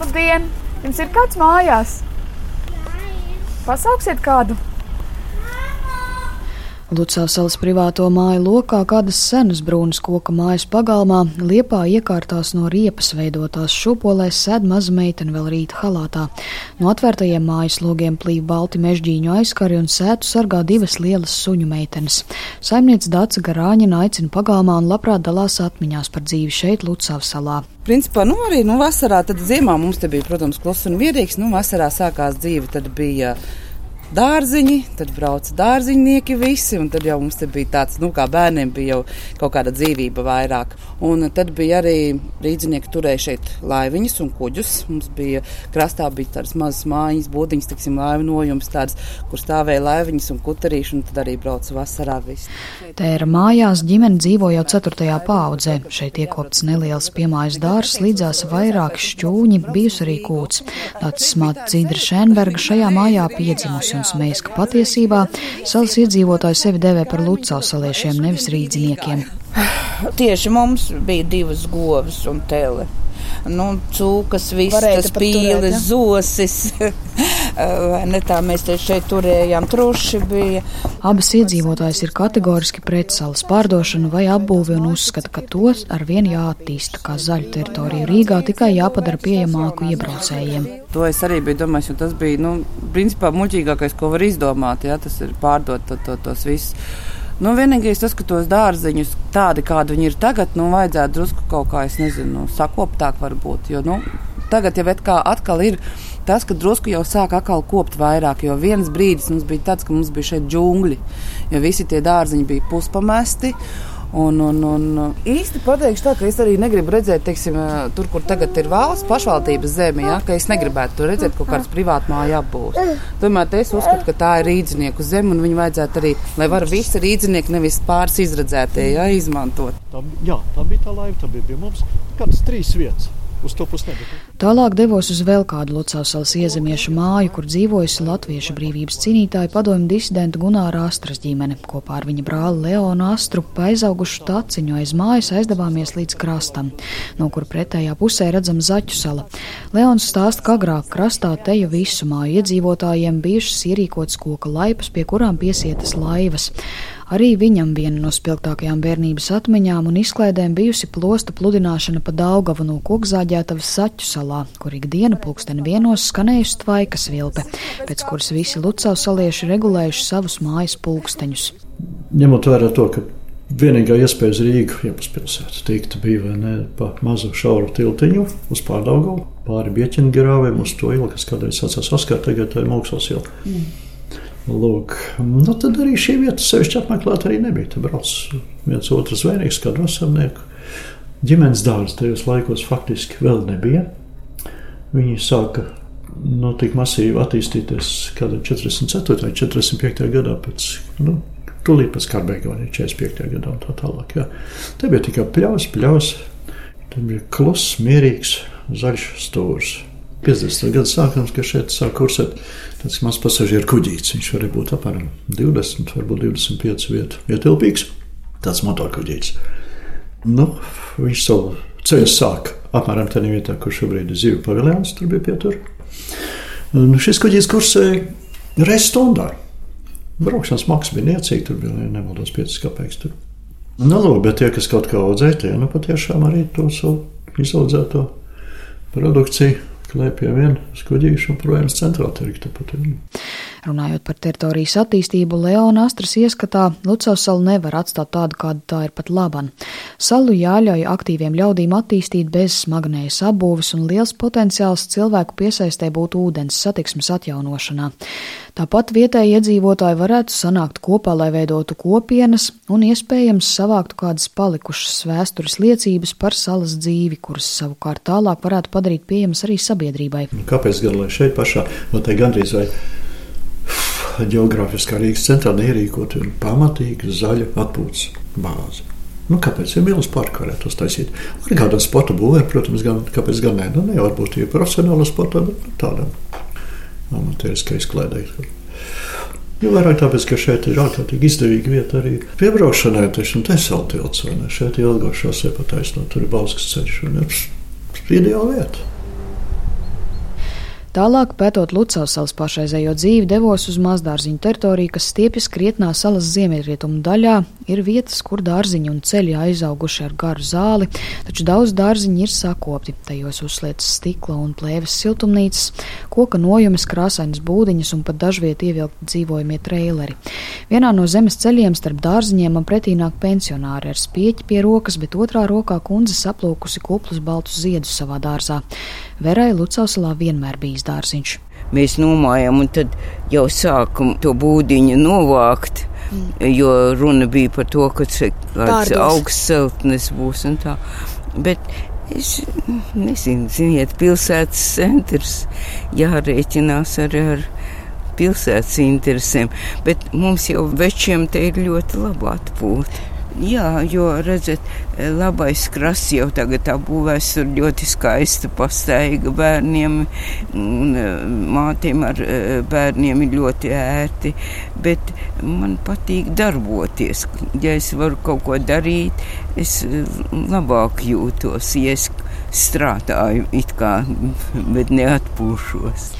Labdien! Jums ir kāds mājās? Pasauksiet kādu! Lucavas salas privāto māju lokā kādas senas brūnas koka mājas pagalmā, liepā iekārtās no riepas veidotās šūpolēs sēd maza meitene vēl rīta halātā. No atvērtajiem mājas logiem plīv balti mežģīņu aizkari un sētu sargā divas lielas suņu meitenes. Saimniece Dāca Garāņina aicina pagalmā un labprāt dalās atmiņās par dzīvi šeit Lucavas salā. Principā, nu arī nu, vasarā, tad ziemā mums te bija, protams, kluss un mierīgs. Nu, vasarā sākās dzīve, tad bija dārziņi, tad brauca dārziņnieki visi, un tad jau mums bija tāds, nu, kā bērniem bija jau kaut kāda dzīvība vairāk. Un tad bija arī rīdzinieki turēja šeit laiviņus un kuģus. Mums bija krastā bija tādas mazas mājiņas, būdiņas, tiksim, laivinojums tāds, kur stāvēja laiviņas un kuterīši, un tad arī brauca vasarā viss. Tēra mājās ģimene dzīvo jau ceturtajā paudzē. Šeit iekopts neliels piemājas dārs, līdzās vairāki šķūņi, bijus arī kūts. Tāds smāt Dzīdra Šenberga šajā mājā piedzimusi un smējas, ka patiesībā salas iedzīvotāji sevi devē par lucāsaliešiem, nevis rīdziniekiem. Tieši mums bija divas govs un tele. Nu, cūkas, vistas, pīles, zosis. ne tā mēs te šeit turējām, truši bija. Abas iedzīvotājas ir kategoriski pret salas pārdošanu vai apbūvi un uzskata, ka tos ar vien jāattīsta kā zaļu teritoriju Rīgā, tikai jāpadara pieejamāku iebraucējiem. To es arī biju domājis, un tas bija, nu, principā muļķīgākais, ko var izdomāt, ja tas ir pārdot to, to, tos visus Nu, vienīgais tas, ka tos dārziņus tādi, kādi viņi ir tagad, nu, vajadzētu drusku kaut kā, es nezinu, sakoptāk varbūt. Jo, nu, tagad jau atkal ir tas, ka drusku jau sāk atkal kopt vairāk, jo viens brīdis mums bija tāds, ka mums bija šeit džungļi, jo visi tie dārziņi bija puspamesti. Un, un, un īsti pateikšu tā, ka es arī negribu redzēt, teiksim, tur, kur tagad ir valsts pašvaldības zeme, ja, ka es negribētu tur redzēt kaut kādas privātu māju apbūves. Tomēr es uzskatu, ka tā ir rīdzinieku zeme, un viņi vajadzētu arī, lai var visi rīdzinieki, nevis pāris izredzētie, ja, izmantot. Tā, jā, tā bija tā laiva, tā bija pie mums kādas trīs vietas uz to pusi nebija. Tālāk devos uz vēl kādu Lucāsalas iezemiešu māju, kur dzīvojusi latviešu brīvības cīnītāja padomju disidenta Gunāra Astras ģimene. Kopā ar viņa brāli Leonu Astru pa aizaugušu taciņu aiz mājas aizdevāmies līdz krastam, no kur pretējā pusē redzam Zaķu sala. Leons stāsta, ka agrāk krastā teju visu māju iedzīvotājiem bijušas ierīkotas koka laipas, pie kurām piesietas laivas. Arī viņam viena no spilgtākajām bērnības atmiņām un izklaidēm bijusi plosta pludināšana pa Daugavu no Kokzāģētavas Saķu salā, kur ikdiena pulksteni vienos skanējusi tvaikas vilpe, pēc kuras visi Lucavas salieši regulējuši savus mājas pulksteņus. Ņemot vērā to, ka vienīgā iespēja uz Rīgu, jebkas pilsētu, tikt bija vai ne pa mazu šauru tiltiņu uz pārdaugavu, pāri bieķinu grāviem uz to ielu, kas kādreiz sacās Oskar, tagad tā ir Mauksals iela. Mm. Lūk, nu tad arī šī vieta sevišķi apmeklēta arī nebija. Tur brauc viens otrs zvejnieks, kā dosarnieku. Ģimenes dārza tajos laikos faktiski vēl nebija. Viņi sāka nu, tik masīvi attīstīties kādā 44. vai 45. gadā pēc. Nu, Tūlīt pēc kara beigām, 45. gadā un tā tālāk. Jā. Te bija tikai pļaus, pļaus. Tur bija kluss, mierīgs, zaļš stūris. 50. gada sākums, kad šeit sāk kursēt tāds mazs pasažieru kuģītis. Viņš var būt apmēram 20, varbūt 25 vietu ietilpīgs. Tāds motorkuģītis. Nu, viņš savu ceļu sāk apmēram tādā vietā, kur šobrīd ir zivju paviljons, tur bija pietur. Un šis kuģis kursēja reizes stundā. Braukšanas maksa bija niecīga, tur bija nemaldos 5 kapeiks. Tur. Nu, lūk, bet tie, kas kaut kā audzēja, tie nu patiešām arī to savu izaudzēto produkciju klēpj pie viena skuģīša un projām centrāla tirgta. Runājot par teritorijas attīstību, Leona Astras ieskatā Lucavas salu nevar atstāt tādu, kāda tā ir pat laban. Salu jāļauj aktīviem ļaudīm attīstīt bez smagnējas apbūves un liels potenciāls cilvēku piesaistē būtu ūdens satiksmes atjaunošanā. Tāpat vietēji iedzīvotāji varētu sanākt kopā, lai veidotu kopienas un iespējams savāktu kādas palikušas vēstures liecības par salas dzīvi, kuras savukārt tālāk varētu padarīt pieejamas arī sabiedrībai. Kāpēc gan lai šeit pašā, no te gandrīz vai geogrāfiskā Rīgas centrā neierīkot pamatīgu zaļu atpūtas bāzi. Nu, kāpēc ir milzīgs parks, varētu uztaisīt? Ar kādu sporta būvē, protams, gan, kāpēc gan ne? Nu, ne varbūt ir profesionāla sporta, bet nu, tādam amatieriskai izklaidēji. Jo vairāk tāpēc, ka šeit ir ārkārtīgi izdevīga vieta arī piebraukšanai, taču te ir saltilts, vai ne? Šeit ir pa taisno, tur ir Bauskas ceļš, un ir ideāla vieta. Tālāk, pētot Lucavas pašreizējo dzīvi, devos uz mazdārziņu teritoriju, kas stiepjas krietnā salas ziemeļrietumu daļā. Ir vietas, kur dārziņi un ceļi aizauguši ar garu zāli, taču daudz dārziņi ir sakopti. Tajos uzslietas stikla un plēves siltumnīcas, koka nojumes, krāsainas būdiņas un pat dažviet ievilkti dzīvojamie traileri. Vienā no zemes ceļiem starp dārziņiem man pretī nāk pensionāri ar spieķi pie rokas, bet otrā rokā kundze saplūkusi kuplus baltus ziedus savā dārzā. Verai Lucausalā vienmēr bijis dārziņš. Mēs nomājām, un tad jau sākam to būdiņu novākt. Jo runa bija par to, ka kāds augsts celtnes būs un tā. Bet es nezinu, ziniet, pilsētas centrs jārēķinās ar, ar pilsētas interesēm. Bet mums jau večiem te ir ļoti laba atpūta. Jā, jo, redziet, labais krasts jau tagad būvēs tur ļoti skaista pastaiga bērniem, un e, mātiem ar e, bērniem ir ļoti ērti, bet man patīk darboties. Ja es varu kaut ko darīt, es e, labāk jūtos, ja es strādāju it kā, bet neatpūšos.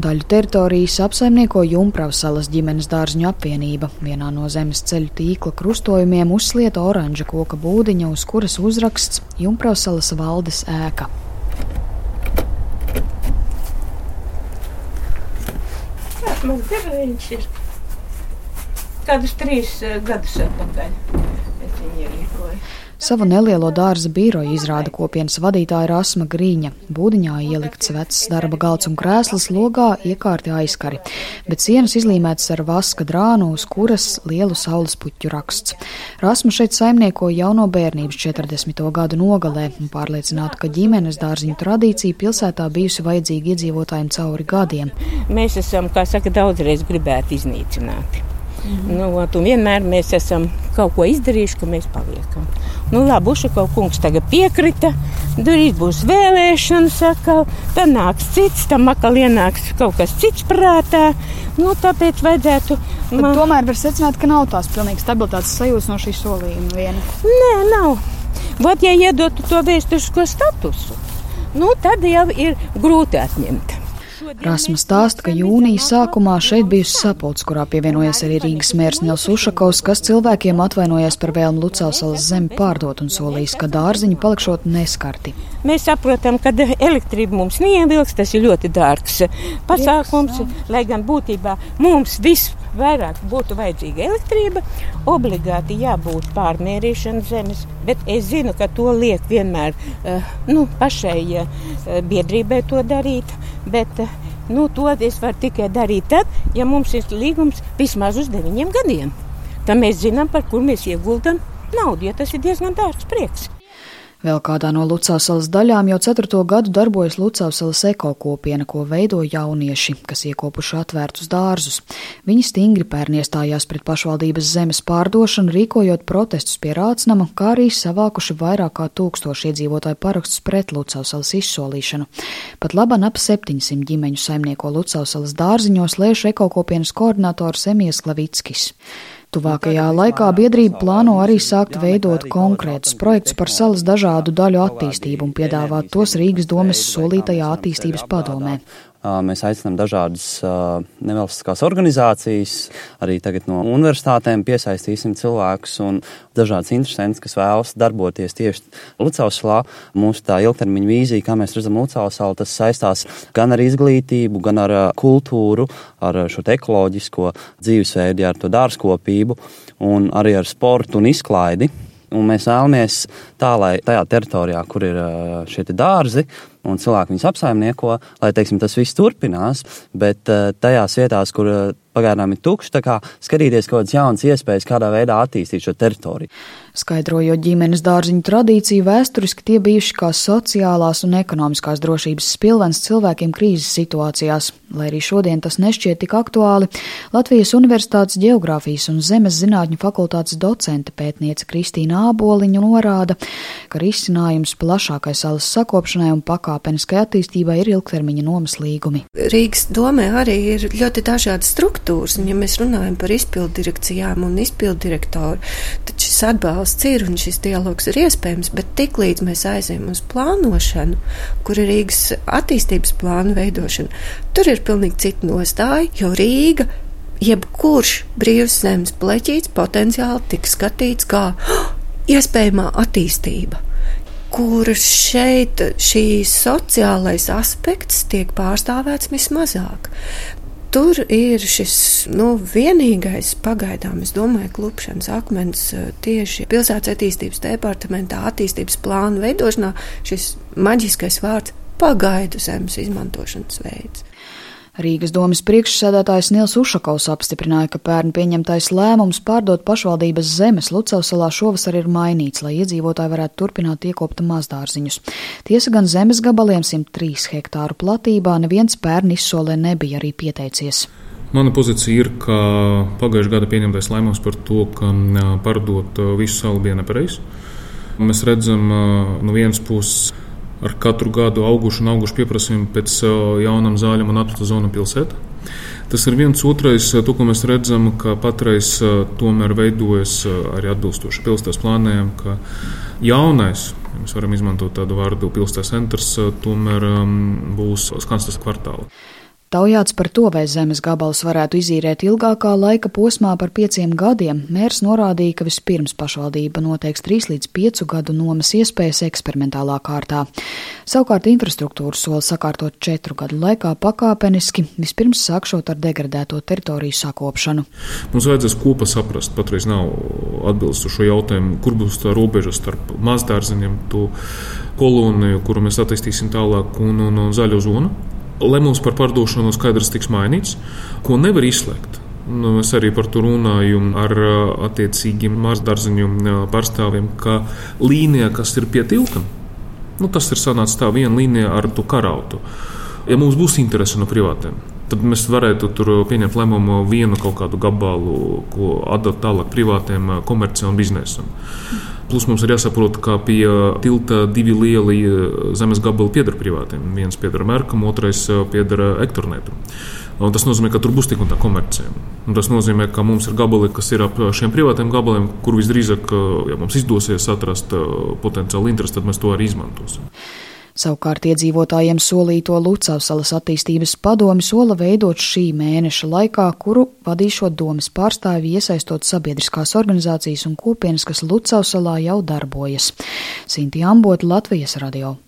Daļu teritorijas apsaimnieko Jumpravas salas ģimenes dārziņu apvienība. Vienā no zemes ceļu tīkla krustojumiem uzslieta oranža koka būdiņa, uz kuras uzraksts Jumpravas salas valdes ēka. Man viņš ir kādus trīs eh, gadus atpakaļ. Savu nelielo dārza biroju izrāda kopienas vadītāja Rasma Grīņa. Būdiņā ielikts vecs darba galds un krēsls, logā iekārti aizkari, bet sienas izlīmētas ar vaska drānu, uz kuras lielu saules puķu raksts. Rasma šeit saimnieko jau no bērnības 40. gadu nogalē un pārliecināta, ka ģimenes dārziņu tradīcija pilsētā bijusi vajadzīga iedzīvotājiem cauri gadiem. Mēs esam, kā saka, daudzreiz gribētu iznīcināt. Mm. Nu, un vienmēr mēs esam kaut ko izdarījuši, ka mēs paliekam. Nu, labi, Ušakovs kungs tagad piekrita. Drīz būs vēlēšanas, atkal. Tad nāks cits, tam atkal ienāks kaut kas cits prātā. Nu, tāpēc vajadzētu. Man... Tomēr var secināt, ka nav tās pilnīgi stabilitātes sajūtas no šī solījuma viena. Nē, nav. Vat, ja iedotu to vēsturisko statusu, nu, tad jau ir grūti atņemt. Rasma stāsta, ka jūnija sākumā šeit bijusi sapulce, kurā pievienojas arī Rīgas mērs Nils Ušakovs, kas cilvēkiem atvainojas par vēlmu Lucāsalas zemi pārdot un solījis, ka dārziņi palikšot neskarti. Mēs saprotam, ka elektrība mums neievilks, tas ir ļoti dārgs pasākums, lai gan būtībā mums viss vairāk būtu vajadzīga elektrība, obligāti jābūt pārmērīšanai zemes. Bet es zinu, ka to liek vienmēr uh, nu, pašai uh, biedrībai to darīt. Bet, uh, nu, to es varu tikai darīt tad, ja mums ir līgums vismaz uz deviņiem gadiem. Tad mēs zinām, par kur mēs ieguldam naudu, ja tas ir diezgan dārgs prieks. Vēl kādā no Lucāsalas daļām jau ceturto gadu darbojas Lucāsalas ekokopiena, ko veido jaunieši, kas iekopuši atvērtus dārzus. Viņi stingri pērniestājās pret pašvaldības zemes pārdošanu, rīkojot protestus pie Rācnama, kā arī savākuši vairāk kā tūkstoši iedzīvotāju parakstus pret Lucāsalas izsolīšanu. Pat labam ap 700 ģimeņu saimnieko Lucāsalas dārziņos lēš ekokopienas koordinators Emijas Klavickis. Tuvākajā laikā biedrība plāno arī sākt veidot konkrētus projektus par salas dažādu daļu attīstību un piedāvāt tos Rīgas domes solītajā attīstības padomē. Mēs aicinām dažādas nevalstiskās organizācijas, arī tagad no universitātēm piesaistīsim cilvēkus un dažādas interesantus, kas vēlas darboties tieši Lucausalā. Mūsu tā ilgtermiņa vīzija, kā mēs redzam Lucausalu, tas saistās gan ar izglītību, gan ar kultūru, ar šo ekoloģisko dzīvesveidu, ar to dārzkopību un arī ar sportu un izklaidi. Un mēs vēlamies tā, lai tajā teritorijā, kur ir šie dārzi, un cilvēki viņus apsaimnieko, lai teiksim, tas viss turpinās, bet tajās vietās, kur pagaidām ir tukšs, kā skatīties kaut kādas jaunas iespējas, kādā veidā attīstīt šo teritoriju. Skaidrojot ģimenes dārziņu tradīciju, vēsturiski tie bijuši kā sociālās un ekonomiskās drošības spilvens cilvēkiem krīzes situācijās. Lai arī šodien tas nešķiet tik aktuāli, Latvijas Universitātes Geogrāfijas un Zemes zinātņu fakultātes docente pētniece Kristīna Āboliņa norāda, ka risinājums plašākai salas sakopšanai un pakāpeniskai attīstībai ir ilgtermiņa nomas līgumi. Rīgas domē arī ir ļoti dažādas struktūras, un ja mēs runājam par izpildu direkcijām un izpildu direktoru, tad šis atbalsts ir un šis dialogs ir iespējams, bet tiklīdz mēs aizējām uz plānošanu, kur ir Rīgas attīstības plānu veidošana, tur ir pilnīgi cita nostāja, jo Rīga jebkurš brīvs zemes pleķīts potenciāli tiks skatīts kā oh, iespējamā attīstība kur šeit šīs sociālais aspekts tiek pārstāvēts vismazāk. Tur ir šis nu, vienīgais pagaidām, es domāju, klupšanas akmens eh, tieši pilsētas attīstības departamentā, attīstības plānu veidošanā, šis maģiskais vārds pagaidu zemes izmantošanas veids. Rīgas domas priekšsēdētājs Nils Ušakovs apstiprināja, ka pērn pieņemtais lēmums pārdot pašvaldības zemes Lucavsalā šovasar ir mainīts, lai iedzīvotāji varētu turpināt iekopt mazdārziņus. Tiesa gan zemes gabaliem 103 hektāru platībā neviens pērn izsolē nebija arī pieteicies. Mana pozīcija ir, ka pagājušā gada pieņemtais lēmums par to, ka pārdot visu salu bija nepareizs. Mēs redzam no vienas puses ar katru gadu augušu un augušu pieprasījumu pēc jaunām zāļiem un atvērta zona pilsētā. Tas ir viens otrais, to, ko mēs redzam, ka patreiz tomēr veidojas arī atbilstoši pilsētas plāniem, ka jaunais, ja mēs varam izmantot tādu vārdu pilsētas centrs, tomēr būs Skanstas kvartāla. Taujāts par to, vai zemes gabals varētu izīrēt ilgākā laika posmā par pieciem gadiem, mērs norādīja, ka vispirms pašvaldība noteiks 3 līdz 5 gadu nomas iespējas eksperimentālā kārtā. Savukārt infrastruktūru sola sakārtot 4 gadu laikā pakāpeniski, vispirms sākšot ar degradēto teritoriju sakopšanu. Mums vajadzēs kopā saprast, patreiz nav atbildes uz šo jautājumu, kur būs tā robeža starp mazdārziņiem, to koloniju, kuru mēs attīstīsim tālāk, un, un, un zaļo zonu. Lēmums par pārdošanu skaidrs tiks mainīts, ko nevar izslēgt. Nu, es arī par to runāju ar attiecīgiem mākslinieku pārstāvjiem, ka līnija, kas ir pie tilta, nu, tas ir sanācis tā viena līnija ar to karautu. Ja mums būs interese no privātiem, tad mēs varētu tur pieņemt lēmumu vienu kaut kādu gabalu, ko atdot tālāk privātiem, komercijai un biznesam. Plus mums ir jāsaprot, ka pie tilta divi lieli zemes gabali pieder privātiem. Viens pieder Merkam, otrais pieder Ektornetam. Un tas nozīmē, ka tur būs tik un tā komercija. Un tas nozīmē, ka mums ir gabali, kas ir ap šiem privātiem gabaliem, kur visdrīzāk, ja mums izdosies atrast potenciālu interesi, tad mēs to arī izmantosim. Savukārt iedzīvotājiem solīto Lucavsalas attīstības padomi sola veidot šī mēneša laikā, kuru vadīšot domas pārstāvi iesaistot sabiedriskās organizācijas un kopienas, kas Lucavsalā jau darbojas. Sinti Ambota, Latvijas radio.